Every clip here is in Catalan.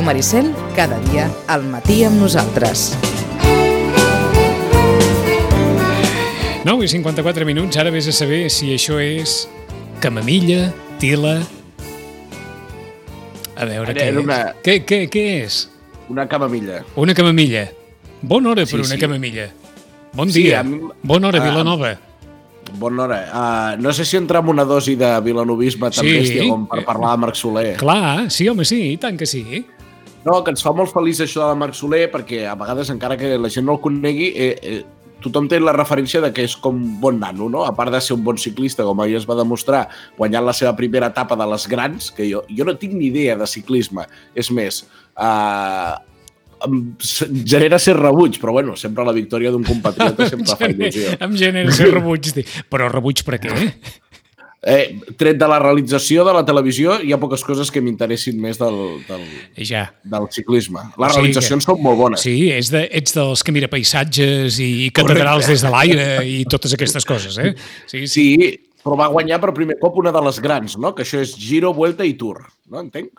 Ràdio Maricel, cada dia al matí amb nosaltres. 9 i 54 minuts, ara vés a saber si això és camamilla, tila... A veure, Era- què, era és? una- Què, què, què és? Una camamilla. Una camamilla. Bona hora per Sí, una sí. camamilla. Bon Sí, dia. a mi- Bona hora, a- Vilanova. Bona hora. Uh, no sé si entrar amb una dosi de vilanovisme tan Sí. bèstia com per parlar de Marc Soler. Clar, sí, home, sí, i tant que sí. No, que ens fa molt feliç això de Marc Soler perquè a vegades, encara que la gent no el conegui, eh, eh, tothom té la referència de que és com bon nano, no? A part de ser un bon ciclista, com ahir es va demostrar, guanyant la seva primera etapa de les grans, que jo, jo no tinc ni idea de ciclisme. És més, eh, genera ser rebuig, però bueno, sempre la victòria d'un compatriota sempre fa il·lusió. Em genera ser rebuig. Però rebuig per què? Eh, tret de la realització de la televisió, hi ha poques coses que m'interessin més del, del, Ja. del ciclisme. Les O sigui realitzacions són molt bones. Sí, ets, de, ets dels que mira paisatges i catedrals Correcte. des de l'aire i totes aquestes coses, eh? Sí, sí. Sí, però va guanyar per primer cop una de les grans, no? que això és Giro, Vuelta i Tour, no entenc?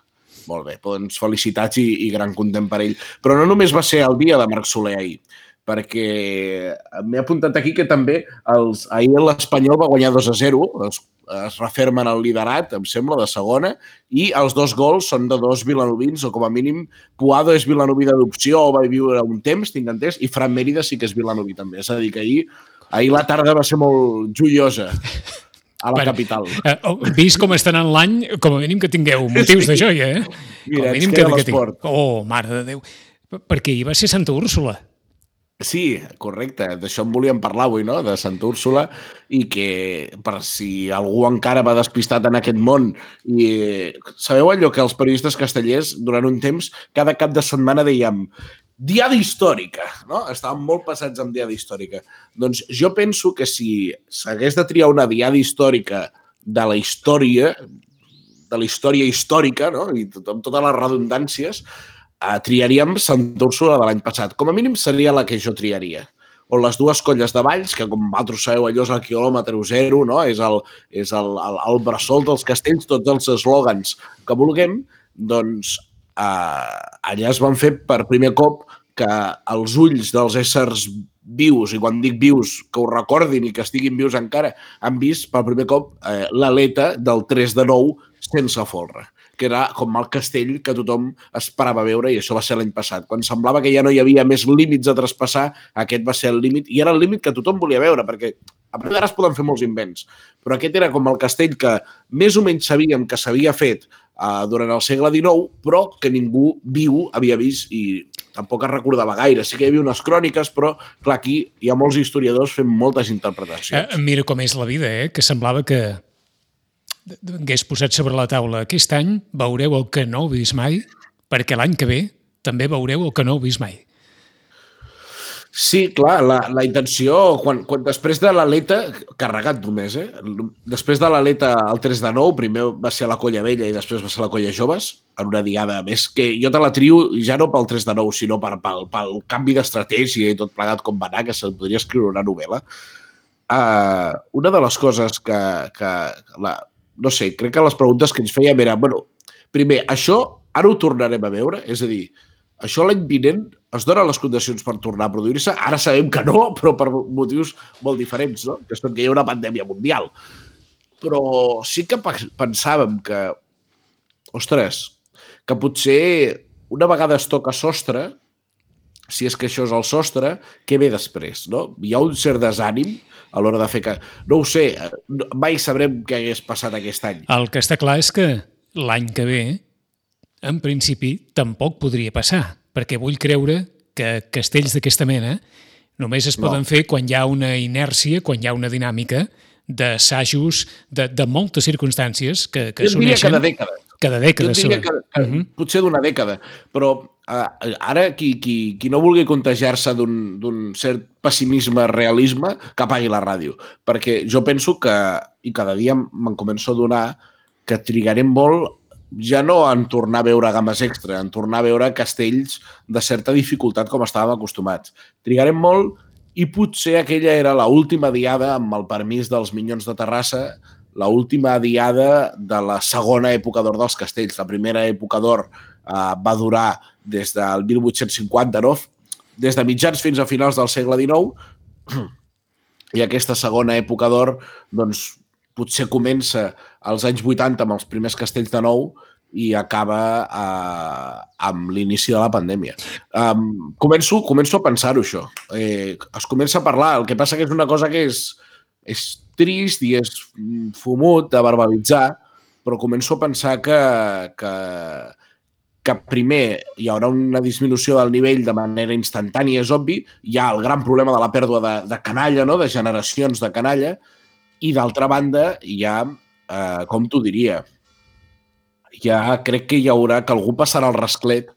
Molt bé, doncs felicitats i, i gran content per ell. Però no només va ser el dia de Marc Soler ahir, perquè m'he apuntat aquí que també els, ahir l'Espanyol va guanyar 2 a 0, es, es refermen el liderat, em sembla, de segona, i els dos gols són de dos vilanovins, o com a mínim Puado és vilanoví d'adopció, o va viure un temps, tinc entès, i Fran Mèrida sí que és vilanoví també. És a dir, que ahir, ahir la tarda va ser molt joiosa a la Bueno, capital. Eh, oh, vist com està anant l'any, com a mínim que tingueu motius de joia, eh? Com Mira, a ens mínim queda que, que l'esport. Oh, mare de Déu. Perquè hi va ser Santa Úrsula. Sí, correcte. D'això en volíem parlar avui, no?, de Santa Úrsula, i que, per si algú encara va despistat en aquest món, i sabeu allò que els periodistes castellers, durant un temps, cada cap de setmana dèiem Diada històrica, no? Estàvem molt passats amb Diada històrica. Doncs jo penso que si s'hagués de triar una Diada històrica de la història, de la història històrica, no? i amb totes les redundàncies, eh, triaríem Santa Úrsula de l'any passat. Com a mínim seria la que jo triaria on les dues colles de Valls, que com vosaltres sabeu, allò és el quilòmetre zero, no? és, el, és el, el, el bressol dels castells, tots els eslògans que vulguem, doncs eh, allà es van fer per primer cop que els ulls dels éssers vius, i quan dic vius, que ho recordin i que estiguin vius encara, han vist per primer cop eh, l'aleta del 3 de 9 sense folre que era com el castell que tothom esperava veure i això va ser l'any passat. Quan semblava que ja no hi havia més límits a traspassar, aquest va ser el límit i era el límit que tothom volia veure, perquè a partir d'ara es poden fer molts invents, però aquest era com el castell que més o menys sabíem que s'havia fet uh, durant el segle XIX, però que ningú viu havia vist i tampoc es recordava gaire. Sí que hi havia unes cròniques, però clar, aquí hi ha molts historiadors fent moltes interpretacions. Eh, mira com és la vida, eh? que semblava que hagués posat sobre la taula aquest any veureu el que no heu vist mai, perquè l'any que ve també veureu el que no heu vist mai. Sí, clar, la, la intenció, quan, quan després de l'aleta, carregat només, eh? Després de l'aleta el 3 de 9, primer va ser la colla vella i després va ser la colla joves, en una diada més que jo te la trio ja no pel 3 de 9, sinó per, pel, pel canvi d'estratègia i tot plegat com va anar, que se'n podria escriure una novel·la. Uh, una de les coses que, que la, no sé, crec que les preguntes que ens fèiem era, bueno, primer, això ara ho tornarem a veure? És a dir, això l'any vinent es donen les condicions per tornar a produir-se? Ara sabem que no, però per motius molt diferents, no? Que és que hi ha una pandèmia mundial. Però sí que pe- pensàvem que, ostres, que potser una vegada es toca sostre, si és que això és el sostre, què ve després, no? Hi ha un cert desànim a l'hora de fer que... No ho sé, eh, no- mai sabrem què hagués passat aquest any. El que està clar és que l'any que ve, en principi, tampoc podria passar, perquè vull creure que castells d'aquesta mena només es No. poden fer quan hi ha una inèrcia, quan hi ha una dinàmica d'assajos de, de moltes circumstàncies que, que Jo diria s'uneixen cada dècada. cada Jo diria que, que Mhm. potser d'una dècada, però uh, ara qui, qui, qui no vulgui contagiar-se d'un cert pessimisme, realisme, que apagui la ràdio. Perquè jo penso que, i cada dia me'n començo a donar, que trigarem molt ja no en tornar a veure games extra, en tornar a veure castells de certa dificultat com estàvem acostumats. Trigarem molt i potser aquella era la última diada, amb el permís dels Minyons de Terrassa, la última diada de la segona època d'or dels castells. La primera època d'or uh, va durar des del 1859, des de mitjans fins a finals del segle XIX, i aquesta segona època d'or doncs, potser comença als anys 80 amb els primers castells de nou i acaba eh, amb l'inici de la pandèmia. Um, començo, començo a pensar-ho, això. Eh, es comença a parlar, el que passa que és una cosa que és, és trist i és fumut de verbalitzar, però començo a pensar que, que, que primer hi haurà una disminució del nivell de manera instantània, és obvi, hi ha el gran problema de la pèrdua de, de canalla, no? de generacions de canalla, i d'altra banda hi ha, eh, com t'ho diria, ja crec que hi haurà, que algú passarà el rasclet,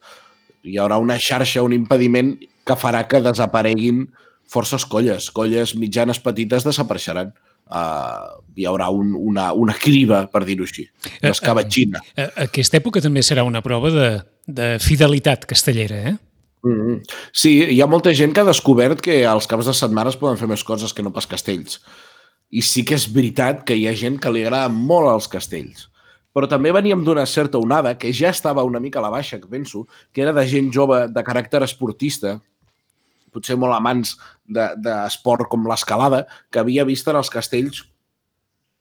hi haurà una xarxa, un impediment que farà que desapareguin forces colles. Colles mitjanes petites desapareixeran. Uh, hi haurà un, una, una criba, per dir-ho així, d'escabatxina. Uh, uh, aquesta època també serà una prova de, de fidelitat castellera, eh? Mm -hmm. Sí, hi ha molta gent que ha descobert que als caps de setmana es poden fer més coses que no pas castells. I sí que és veritat que hi ha gent que li agrada molt els castells però també veníem d'una certa onada que ja estava una mica a la baixa, que penso, que era de gent jove de caràcter esportista, potser molt amants d'esport de, com l'escalada, que havia vist en els castells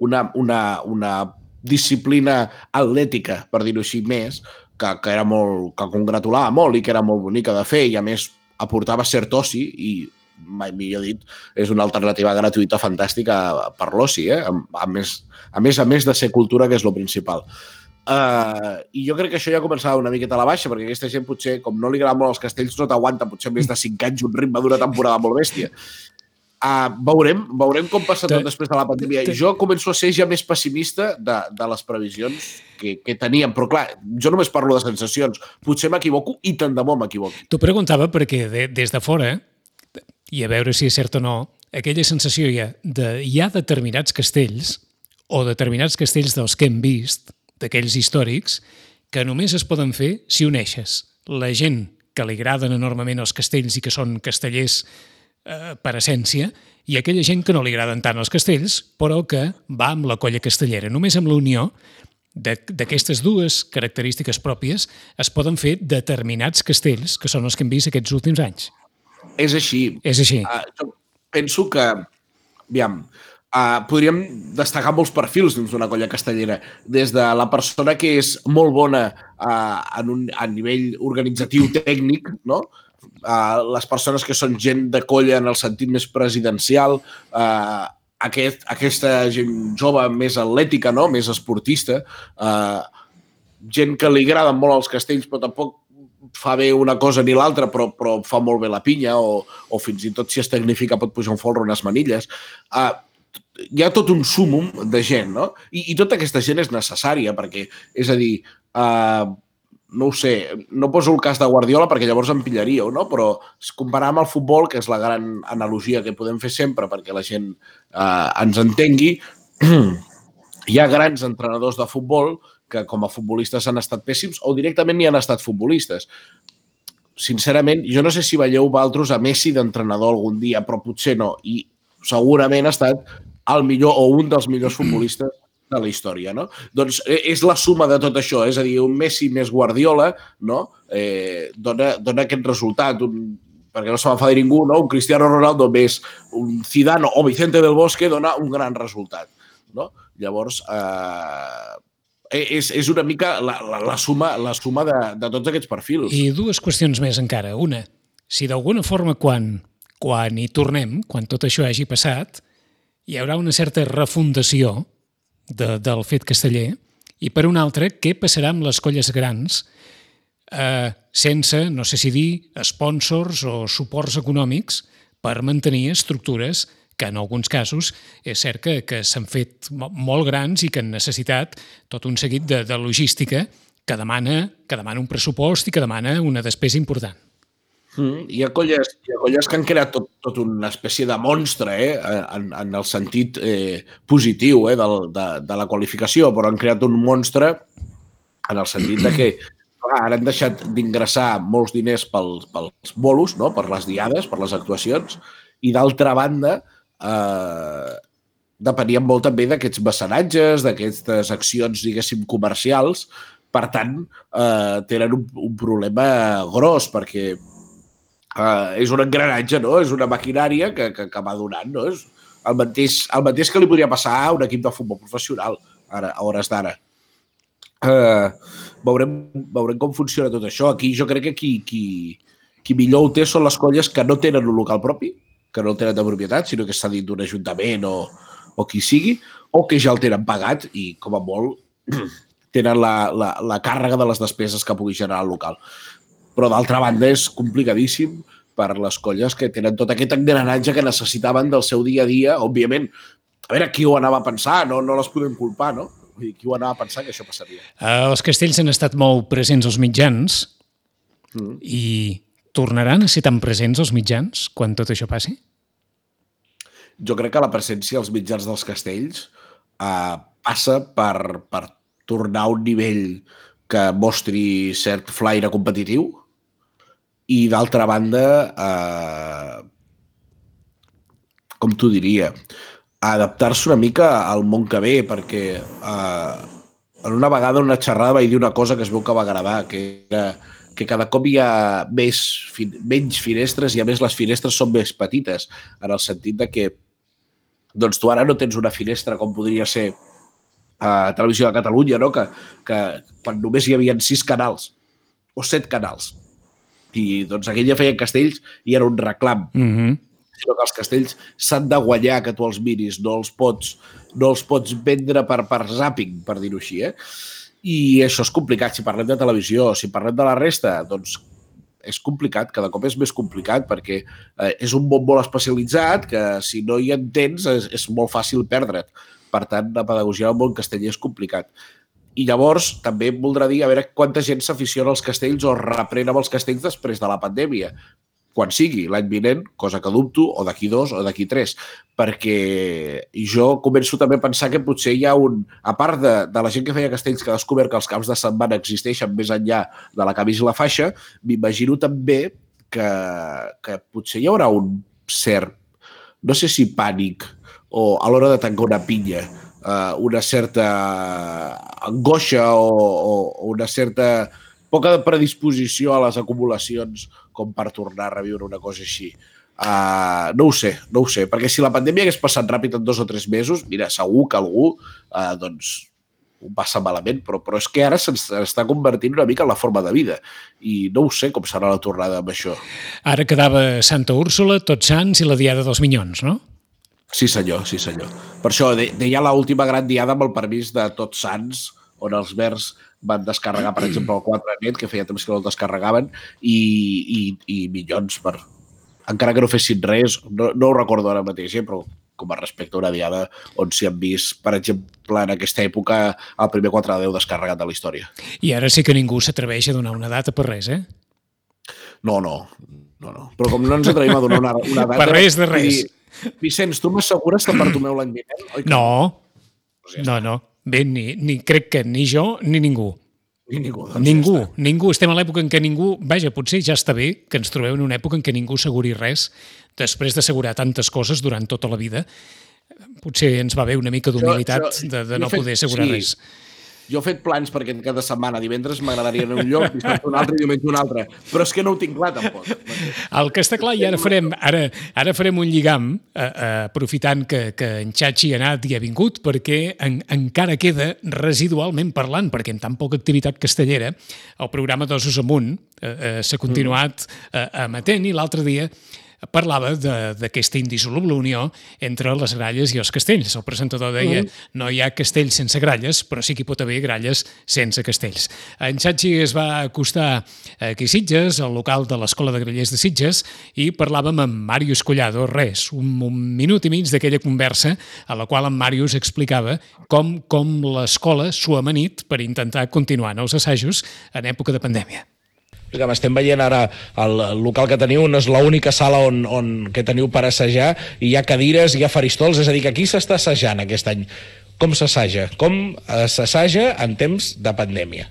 una, una, una disciplina atlètica, per dir-ho així més, que, que, era molt, que congratulava molt i que era molt bonica de fer i, a més, aportava cert oci i mai millor dit, és una alternativa gratuïta fantàstica per l'oci, eh? a, a, més, a més a més de ser cultura, que és el principal. Uh, I jo crec que això ja començava una miqueta a la baixa, perquè aquesta gent potser, com no li agrada molt els castells, no t'aguanta potser més de 5 anys un ritme d'una temporada molt bèstia. Uh, veurem, veurem com passa tot després de la pandèmia. I jo començo a ser ja més pessimista de, de les previsions que, que teníem. Però clar, jo només parlo de sensacions. Potser m'equivoco i tant de bo m'equivoco. T'ho preguntava perquè de, des de fora i a veure si és cert o no, aquella sensació ha de hi ha determinats castells o determinats castells dels que hem vist, d'aquells històrics, que només es poden fer si uneixes la gent que li agraden enormement els castells i que són castellers eh, per essència, i aquella gent que no li agraden tant els castells, però que va amb la colla castellera. Només amb la unió d'aquestes dues característiques pròpies es poden fer determinats castells, que són els que hem vist aquests últims anys. És així. És així. Uh, penso que, aviam, uh, podríem destacar molts perfils dins d'una colla castellera. Des de la persona que és molt bona uh, en un, a nivell organitzatiu tècnic, no? Uh, les persones que són gent de colla en el sentit més presidencial, uh, aquest, aquesta gent jove més atlètica, no? més esportista, uh, gent que li agraden molt els castells però tampoc fa bé una cosa ni l'altra, però, però fa molt bé la pinya, o, o fins i tot si es tecnifica pot pujar un folro unes manilles. Uh, hi ha tot un súmum de gent, no? I, I tota aquesta gent és necessària, perquè, és a dir, uh, no ho sé, no poso el cas de Guardiola perquè llavors em pillaríeu, no? però comparar amb el futbol, que és la gran analogia que podem fer sempre perquè la gent uh, ens entengui, hi ha grans entrenadors de futbol que com a futbolistes han estat pèssims o directament ni han estat futbolistes. Sincerament, jo no sé si veieu valtros a Messi d'entrenador algun dia, però potser no. I segurament ha estat el millor o un dels millors futbolistes de la història, no? Doncs eh, és la suma de tot això, és a dir, un Messi més Guardiola, no? Eh, dona, dona aquest resultat, un, perquè no se m'enfadi ningú, no? un Cristiano Ronaldo més un Zidane o Vicente del Bosque dona un gran resultat. No? Llavors, eh, Eh, és, és una mica la, la, la suma, la suma de, de tots aquests perfils. I dues qüestions més encara. Una, si d'alguna forma quan, quan hi tornem, quan tot això hagi passat, hi haurà una certa refundació de, del fet casteller, i per una altra, què passarà amb les colles grans eh, sense, no sé si dir, sponsors o suports econòmics per mantenir estructures que en alguns casos és cert que, que s'han fet molt grans i que han necessitat tot un seguit de, de logística que demana, que demana un pressupost i que demana una despesa important. Mm, hi, ha colles, hi ha colles que han creat tot, tot una espècie de monstre eh? en, en el sentit eh, positiu eh? de, de, de la qualificació, però han creat un monstre en el sentit de que ara han deixat d'ingressar molts diners pels, pels bolos, no? per les diades, per les actuacions, i d'altra banda eh, depenien molt també d'aquests mecenatges, d'aquestes accions, diguéssim, comercials, Per tant, eh, tenen un, un problema gros, perquè eh, és un engranatge, no? És una maquinària que, que, que va donant, no? És el mateix, el mateix que li podria passar a un equip de futbol professional ara, a hores d'ara. Eh, veurem, veurem com funciona tot això. Aquí jo crec que qui, qui, qui millor ho té són les colles que no tenen un local propi, que no el tenen de propietat, sinó que està dins d'un ajuntament o, o qui sigui, o que ja el tenen pagat i, com a molt, tenen la, la, la càrrega de les despeses que pugui generar el local. Però, d'altra banda, és complicadíssim per les colles que tenen tot aquest engranatge que necessitaven del seu dia a dia. Òbviament, a veure, qui ho anava a pensar? No, no les podem culpar, no? Vull dir, qui ho anava a pensar que això passaria? Uh, els castells han estat molt presents als mitjans mm. i tornaran a ser tan presents els mitjans quan tot això passi? Jo crec que la presència als mitjans dels castells uh, passa per, per tornar a un nivell que mostri cert flaire competitiu i d'altra banda, eh, com t'ho diria, adaptar-se una mica al món que ve, perquè eh, en una vegada una xerrada vaig dir una cosa que es veu que va gravar, que era que cada cop hi ha més, menys finestres i a més les finestres són més petites, en el sentit de que doncs tu ara no tens una finestra com podria ser a Televisió de Catalunya, no? que, que quan només hi havia sis canals o set canals i doncs aquella feia castells i era un reclam. Mm -hmm. Sinó que els castells s'han de guanyar que tu els miris, no els pots, no els pots vendre per, per zapping, per dir-ho així. Eh? I això és complicat. Si parlem de televisió, si parlem de la resta, doncs és complicat, cada cop és més complicat perquè eh, és un món molt especialitzat que si no hi entens és, és molt fàcil perdre't. Per tant, la pedagogia del món casteller és complicat. I llavors també voldrà dir a veure quanta gent s'aficiona als castells o reprèn amb els castells després de la pandèmia. Quan sigui, l'any vinent, cosa que dubto, o d'aquí dos o d'aquí tres, perquè jo començo també a pensar que potser hi ha un... A part de, de la gent que feia castells que ha descobert que els caps de setmana existeixen més enllà de la camisa i la faixa, m'imagino també que, que potser hi haurà un cert, no sé si pànic, o a l'hora de tancar una pinya, eh, una certa angoixa o, o, o una certa poca predisposició a les acumulacions com per tornar a reviure una cosa així. Uh, no ho sé, no ho sé, perquè si la pandèmia hagués passat ràpid en dos o tres mesos, mira, segur que algú uh, doncs, ho passa malament, però, però és que ara s'està convertint una mica en la forma de vida i no ho sé com serà la tornada amb això. Ara quedava Santa Úrsula, Tots Sants i la Diada dels Minyons, no? Sí senyor, sí senyor. Per això deia l'última gran diada amb el permís de Tots Sants, on els verds van descarregar, per exemple, el 4 net, que feia temps que no el descarregaven, i, i, i milions per... Encara que no fessin res, no, no ho recordo ara mateix, eh, però com a respecte a una diada on s'hi han vist, per exemple, en aquesta època, el primer 4 de 10 descarregat de la història. I ara sí que ningú s'atreveix a donar una data per res, eh? No, no, no, no. Però com no ens atrevim a donar una, una data... per res de res. I, Vicenç, tu m'assegures que Bartomeu l'any vinent? Oi no, pues ja no, no. Bé, ni, ni crec que ni jo ni ningú. Ni ningú. Doncs ningú, ja ningú. Estem a l'època en què ningú... Vaja, potser ja està bé que ens trobeu en una època en què ningú asseguri res després d'assegurar tantes coses durant tota la vida. Potser ens va bé una mica d'humilitat de, de no fet, poder assegurar sí. res. Jo he fet plans perquè cada setmana, divendres m'agradaria anar a un lloc, dissabte un altre diumenge un altre, però és que no ho tinc clar tampoc. El que està clar, i ara farem, ara, ara farem un lligam, eh, eh, aprofitant que, que en Xachi ha anat i ha vingut, perquè en, encara queda residualment parlant, perquè en tan poca activitat castellera, el programa Dosos Amunt eh, eh, s'ha continuat eh, emetent i l'altre dia parlava d'aquesta indissoluble unió entre les gralles i els castells. El presentador deia mm. no hi ha castells sense gralles, però sí que hi pot haver gralles sense castells. En Xachi es va acostar aquí a Sitges, al local de l'Escola de Grallers de Sitges, i parlàvem amb Màrius Collado, res, un, un minut i mig d'aquella conversa a la qual en Màrius explicava com, com l'escola s'ho ha amanit per intentar continuar en els assajos en època de pandèmia que estem veient ara el local que teniu, no és l'única sala on, on que teniu per assajar, i hi ha cadires, hi ha faristols, és a dir, que aquí s'està assajant aquest any. Com s'assaja? Com s'assaja en temps de pandèmia?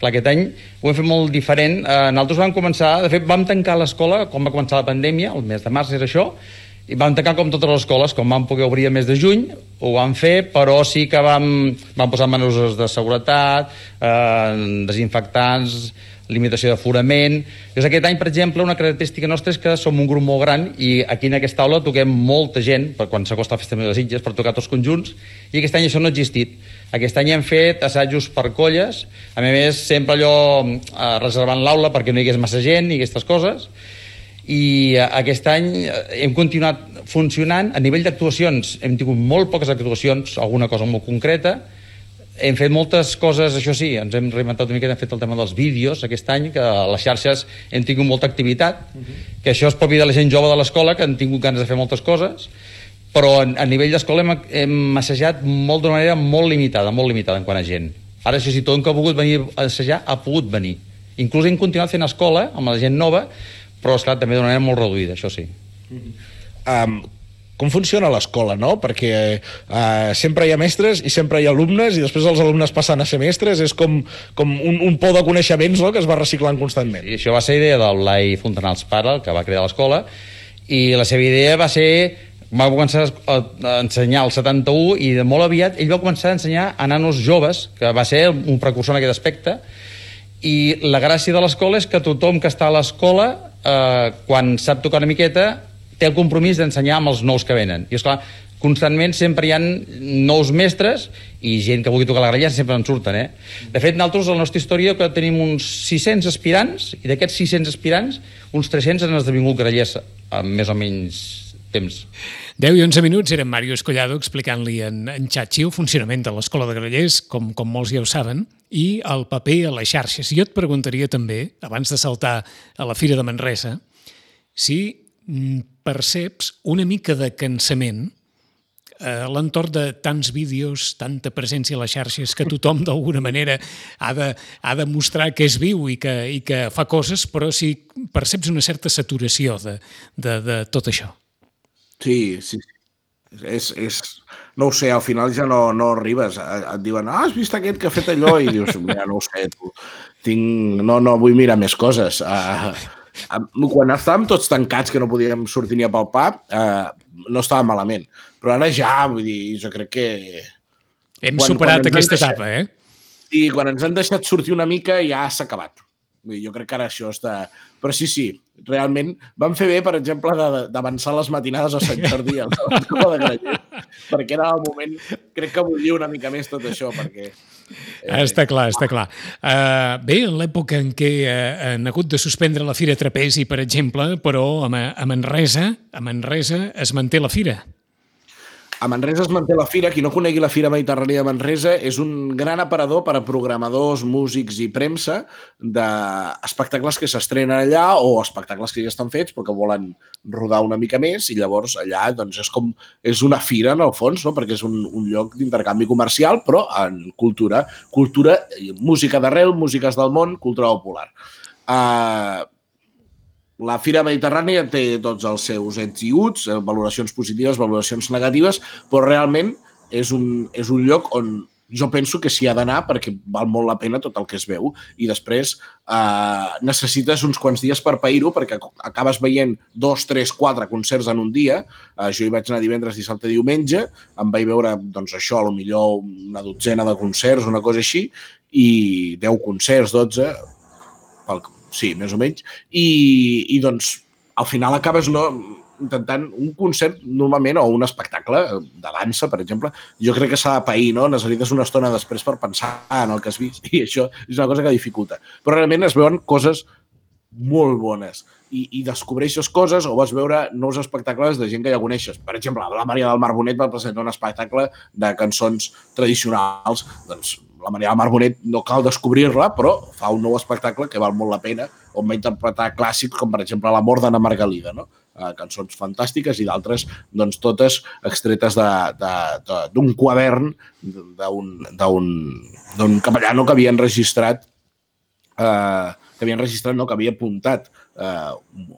Clar, aquest any ho hem fet molt diferent. Eh, nosaltres vam començar, de fet, vam tancar l'escola quan va començar la pandèmia, el mes de març era això, i vam tancar com totes les escoles, com vam poder obrir el mes de juny, ho vam fer, però sí que vam, vam posar menusos de seguretat, eh, desinfectants, limitació d'aforament... Doncs aquest any, per exemple, una característica nostra és que som un grup molt gran i aquí en aquesta aula toquem molta gent, per quan s'acosta la festa de les Illes, per tocar tots conjunts, i aquest any això no ha existit. Aquest any hem fet assajos per colles, a més, sempre allò eh, reservant l'aula perquè no hi hagués massa gent i aquestes coses, i eh, aquest any eh, hem continuat funcionant. A nivell d'actuacions hem tingut molt poques actuacions, alguna cosa molt concreta, hem fet moltes coses, això sí, ens hem reinventat una mica, hem fet el tema dels vídeos aquest any, que a les xarxes hem tingut molta activitat, uh -huh. que això és propi de la gent jove de l'escola, que han tingut ganes de fer moltes coses, però a nivell d'escola hem, hem assajat molt d'una manera molt limitada, molt limitada en quant a gent. Ara, això sí, tothom que ha volgut venir a assajar ha pogut venir. Inclús hem continuat fent escola amb la gent nova, però, esclar, també d'una manera molt reduïda, això sí. Um, com funciona l'escola, no? Perquè uh, sempre hi ha mestres i sempre hi ha alumnes i després els alumnes passen a ser mestres, és com, com un, un pou de coneixements no? que es va reciclant constantment. I això va ser idea del Blai Fontanals Pare, que va crear l'escola, i la seva idea va ser va començar a ensenyar el 71 i de molt aviat ell va començar a ensenyar a nanos joves, que va ser un precursor en aquest aspecte, i la gràcia de l'escola és que tothom que està a l'escola, eh, quan sap tocar una miqueta, té el compromís d'ensenyar amb els nous que venen. I, és clar constantment sempre hi ha nous mestres i gent que vulgui tocar la grella sempre en surten, eh? De fet, nosaltres, a la nostra història, que tenim uns 600 aspirants, i d'aquests 600 aspirants, uns 300 han esdevingut grellers amb més o menys temps. 10 i 11 minuts era Mario Escollado explicant-li en, en Xatxi el funcionament de l'Escola de Grellers, com, com molts ja ho saben, i el paper a les xarxes. Jo et preguntaria també, abans de saltar a la Fira de Manresa, si perceps una mica de cansament a l'entorn de tants vídeos, tanta presència a les xarxes, que tothom d'alguna manera ha de, ha de mostrar que és viu i que, i que fa coses, però si perceps una certa saturació de, de, de tot això. Sí, sí. És, és, no ho sé, al final ja no, no arribes. Et diuen, ah, has vist aquest que ha fet allò? I dius, mira, no ho sé, tu. Tinc... No, no, vull mirar més coses. Uh, quan estàvem tots tancats, que no podíem sortir ni a palpar, eh, no estava malament. Però ara ja, vull dir, jo crec que... Hem quan, superat quan aquesta deixat, etapa, eh? I quan ens han deixat sortir una mica ja s'ha acabat. Vull dir, jo crec que ara això està... Però sí, sí, realment vam fer bé, per exemple, d'avançar les matinades a Sant Jordi a la de perquè era el moment, crec que volia una mica més tot això, perquè... Eh... Està clar, està clar. Uh, bé, en l'època en què uh, han hagut de suspendre la Fira Trapezi, per exemple, però a, a Manresa, a Manresa es manté la Fira. A Manresa es manté la fira. Qui no conegui la Fira Mediterrània de Manresa és un gran aparador per a programadors, músics i premsa d'espectacles que s'estrenen allà o espectacles que ja estan fets però que volen rodar una mica més i llavors allà doncs, és com és una fira en el fons, no? perquè és un, un lloc d'intercanvi comercial però en cultura, cultura, música d'arrel, músiques del món, cultura popular. Uh, la Fira Mediterrània té tots els seus ets i uts, eh, valoracions positives, valoracions negatives, però realment és un, és un lloc on jo penso que s'hi ha d'anar perquè val molt la pena tot el que es veu i després eh, necessites uns quants dies per pair-ho perquè acabes veient dos, tres, quatre concerts en un dia. Eh, jo hi vaig anar divendres, dissabte, diumenge, em vaig veure, doncs això, a lo millor una dotzena de concerts, una cosa així, i 10 concerts, 12, pel, sí, més o menys, i, i doncs al final acabes no, intentant un concert normalment o un espectacle de dansa, per exemple, jo crec que s'ha de pair, no? Necessites una estona després per pensar en el que has vist i això és una cosa que dificulta. Però realment es veuen coses molt bones i, i descobreixes coses o vas veure nous espectacles de gent que ja coneixes. Per exemple, la Maria del Mar Bonet va presentar un espectacle de cançons tradicionals. Doncs la Maria del Mar Bonet no cal descobrir-la, però fa un nou espectacle que val molt la pena, on va interpretar clàssics com, per exemple, L'amor d'Anna Margalida, no? Uh, cançons fantàstiques i d'altres, doncs, totes extretes d'un quadern d'un capellano que havia enregistrat eh, que havia enregistrat, no, que havia apuntat eh,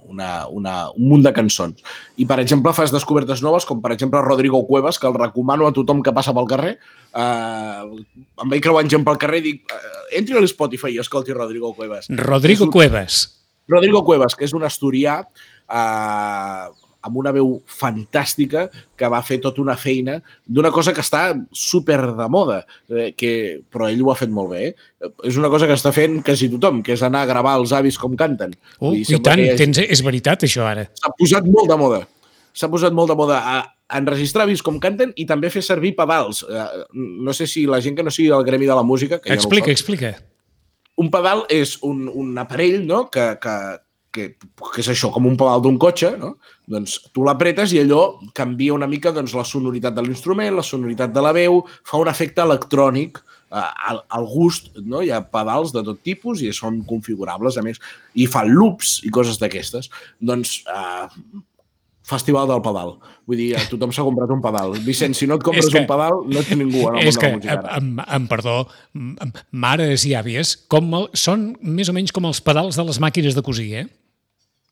una, una, un munt de cançons. I, per exemple, fas descobertes noves, com per exemple Rodrigo Cuevas, que el recomano a tothom que passa pel carrer. Eh, em vaig creuant gent pel carrer i dic, eh, entri a l'Spotify i escolti Rodrigo Cuevas. Rodrigo un, Cuevas. Rodrigo Cuevas, que és un asturià eh, amb una veu fantàstica que va fer tota una feina d'una cosa que està super de moda, eh, que, però ell ho ha fet molt bé. Eh? És una cosa que està fent quasi tothom, que és anar a gravar els avis com canten. Oh, I sembla tant, hagi- tens, és veritat això ara. S'ha posat molt de moda. S'ha posat molt de moda a enregistrar avis com canten i també fer servir pedals. Eh, No sé si la gent que no sigui del gremi de la música... Que ja Explica, no ho sap, explica. un pedal és un, un aparell no? que, que, que, que és això, com un pedal d'un cotxe, no? doncs tu l'apretes i allò canvia una mica doncs, la sonoritat de l'instrument, la sonoritat de la veu, fa un efecte electrònic eh, al, al gust, no? hi ha pedals de tot tipus i són configurables, a més, i fan loops i coses d'aquestes. Doncs eh, Festival del pedal. Vull dir, eh, tothom s'ha comprat un pedal. Vicent, si no et compres És que- un pedal, no ets ningú en el És món que, de la música. amb, amb perdó, amb mares i àvies, com el, són més o menys com els pedals de les màquines de cosir, eh?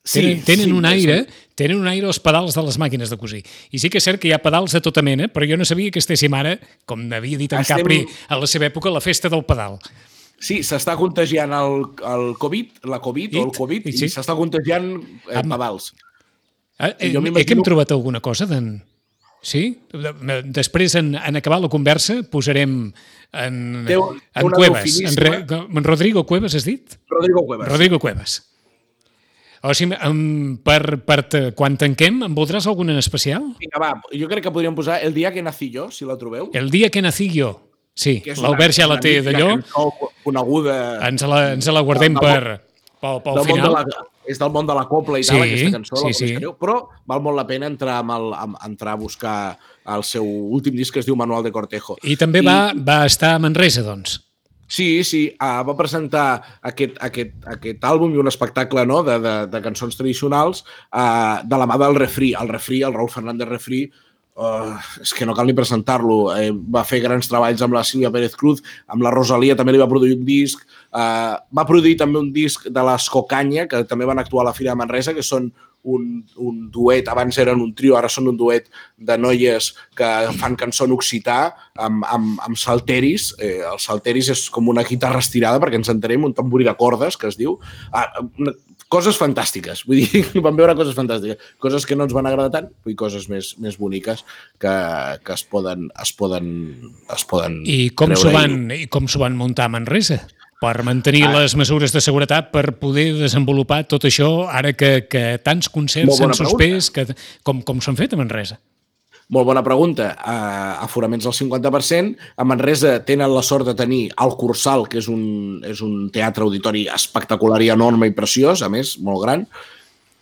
Tenen, tenen un aire, tenen un aire els pedals de les màquines de cosir. I sí que és cert que hi ha pedals de tota mena, però jo no sabia que estéssim ara, com havia dit en Estem- Capri a la seva època, la festa del pedal. Sí, s'està contagiant el, el Covid, la Covid o el It? Covid, It, i sí. s'està contagiant eh, Amb- pedals. Eh, eh, Jo eh, que hem trobat alguna cosa d'en... Sí? De- Després, en, en acabar la conversa, posarem en, Té en Cuevas. En. Re, en Rodrigo Cuevas, has dit? Rodrigo Cuevas. Rodrigo Cuevas. O sigui, um, per, per te, quan tanquem, em voldràs algun en especial? Vinga, va, jo crec que podríem posar El dia que nací jo, si la trobeu. El dia que nací jo. Sí, l'Albert ja la té d'allò. Coneguda. Ens la, ens la guardem Del- per, pel, pel del món de final. la, és del món de la copla i Sí, tal, aquesta cançó, sí, la sí. coneixereu, però val molt la pena entrar, amb el, amb, entrar a buscar el seu últim disc que es diu Manual de Cortejo. I també va, va estar a Manresa, doncs. Sí, sí, uh, va presentar aquest, aquest, aquest àlbum i un espectacle no, de, de, de cançons tradicionals uh, de la mà del refri. El refri, el Raúl Fernández Refri, uh, és que no cal ni presentar-lo. Eh, va fer grans treballs amb la Sílvia Pérez Cruz, amb la Rosalia també li va produir un disc. Uh, va produir també un disc de l'Escocanya, que també van actuar a la Fira de Manresa, que són un, un duet, abans eren un trio, ara són un duet de noies que fan cançó en occità amb, amb, amb salteris. Eh, el salteris és com una guitarra estirada, perquè ens entenem, un tamborí de cordes, que es diu. Ah, coses fantàstiques, vull dir, vam veure coses fantàstiques, coses que no ens van agradar tant, vull dir, coses més, més boniques que, que es poden, es poden, es poden I com s'ho van, i com s'ho van muntar a Manresa? Per mantenir Ah. les mesures de seguretat, per poder desenvolupar tot això, ara que, que tants concerts s'han suspès, que, com, com s'han fet a Manresa? Molt bona pregunta. Uh, aforaments al 50%. A Manresa tenen la sort de tenir el Cursal, que és un, és un teatre auditori espectacular i enorme i preciós, a més, molt gran.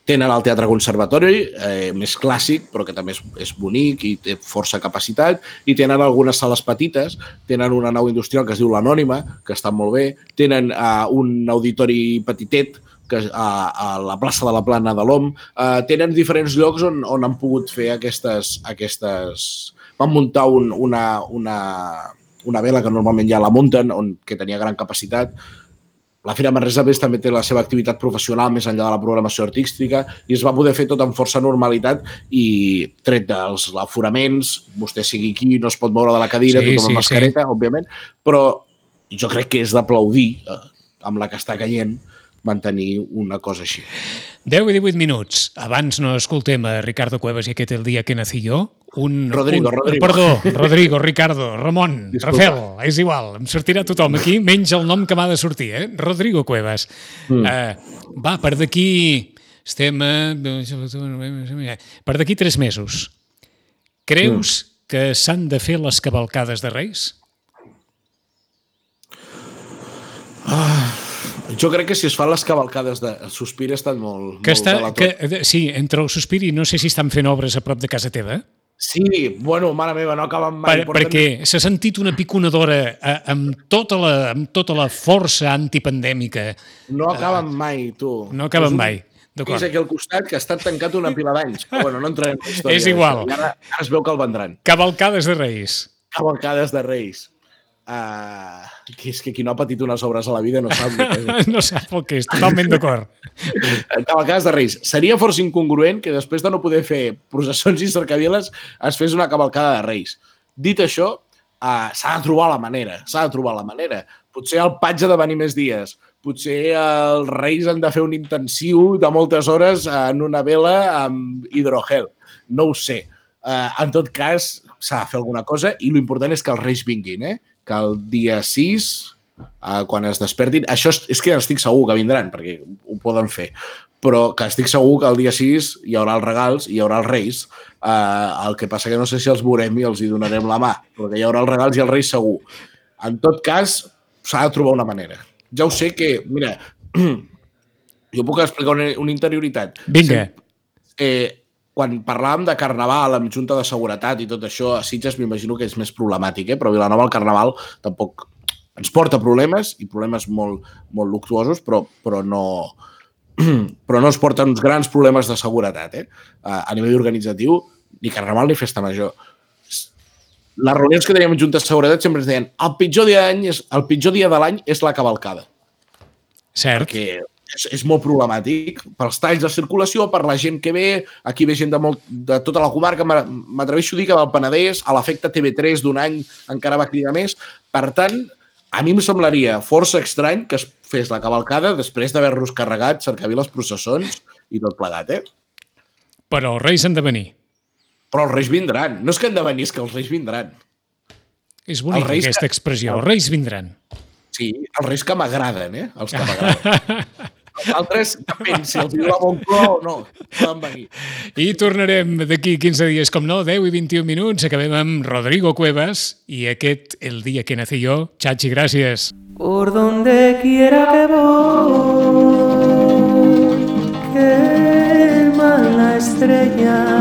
Tenen el Teatre Conservatori, eh, més clàssic, però que també és, és bonic i té força capacitat. I tenen algunes sales petites. Tenen una nau industrial que es diu l'Anònima, que està molt bé. Tenen uh, un auditori petitet, que a, a la plaça de la Plana de l'OM. Uh, tenen diferents llocs on, on han pogut fer aquestes... aquestes... Van muntar un, una, una, una vela que normalment ja la munten, on, que tenia gran capacitat. La Fira Manresa més també té la seva activitat professional més enllà de la programació artística i es va poder fer tot amb força normalitat i tret dels aforaments, vostè sigui aquí, no es pot moure de la cadira, Sí, tothom sí, amb mascareta, sí. òbviament, però jo crec que és d'aplaudir eh, amb la que està caient mantenir una cosa així. 10 i 18 minuts. Abans no escoltem a Ricardo Cuevas i aquest el dia que nací jo. Un, Rodrigo, un, Rodrigo. Perdó, Rodrigo, Ricardo, Ramon, Disculpa. Rafael, és igual, em sortirà tothom aquí, menys el nom que m'ha de sortir, eh? Rodrigo Cuevas. Mm. Uh, va, per d'aquí... Estem a... Per d'aquí tres mesos. Creus mm. que s'han de fer les cavalcades de Reis? Jo crec que si es fan les cavalcades de el Sospir ha estat molt, Que molt està, que, eh, sí, entre el sospir i no sé si estan fent obres a prop de casa teva. Sí, bueno, mare meva, no acaben mai. Per, Porten- perquè s'ha sentit una piconadora eh, amb, tota la, amb tota la força antipandèmica. No acaben mai, tu. No acaben És un mai. D'acord. pis aquí al costat que ha estat tancat una pila d'anys. Però bueno, no entrarem en història. És igual. Ara, ara es veu que el vendran. Cavalcades de Reis. Cavalcades de Reis. Uh, que és que qui no ha patit unes obres a la vida no sap el és. No sap el que és, totalment d'acord. Cavalcades de Reis. Seria força incongruent que després de no poder fer processons i cercaviles es fes una cavalcada de Reis. Dit això, uh, s'ha de trobar la manera. S'ha de trobar la manera. Potser el patge de venir més dies. potser els Reis han de fer un intensiu de moltes hores en una vela amb hidrogel. No ho sé. Uh, en tot cas, s'ha de fer alguna cosa i l'important és que els Reis vinguin, eh? Que el dia 6, uh, quan es despertin, això és, és que estic segur que vindran, perquè ho poden fer, però que estic segur que el dia 6 hi haurà els regals, hi haurà els Reis, uh, el que passa que no sé si els veurem i els hi donarem la mà, però que hi haurà els regals i els Reis segur. En tot cas, s'ha de trobar una manera. Ja ho sé que, mira, jo puc explicar una, una interioritat. Vinga. Eh, quan parlàvem de Carnaval amb Junta de Seguretat i tot això, a Sitges m'imagino que és més problemàtic, eh? però Vilanova el Carnaval tampoc ens porta problemes i problemes molt, molt luctuosos, però, però no però no ens porta uns grans problemes de seguretat eh? a, nivell organitzatiu, ni Carnaval ni Festa Major. Les reunions que teníem en Junta de Seguretat sempre ens deien el pitjor dia, és, el pitjor dia de l'any és la cavalcada Cert. perquè és, és molt problemàtic pels talls de circulació, per la gent que ve, aquí ve gent de, molt, de tota la comarca, m'a- m'atreveixo a dir que del Penedès, a l'efecte TV3 d'un any encara va cridar més. Per tant, a mi em semblaria força estrany que es fes la cavalcada després d'haver-nos carregat cercaviles processons i tot plegat, eh? Però els Reis han de venir. Però els reis vindran. No és que han de venir, és que els reis vindran. És bonica aquesta que- expressió. Els Reis vindran. Sí, els reis que m'agraden, eh? Els que m'agraden. Els altres, depèn, si els diu la Moncloa o no, poden venir. I tornarem d'aquí 15 dies, com no, 10 i 21 minuts. Acabem amb Rodrigo Cuevas i aquest El dia que nací yo. Chachi, gràcies. Por donde quiera que voy, quema la estrella,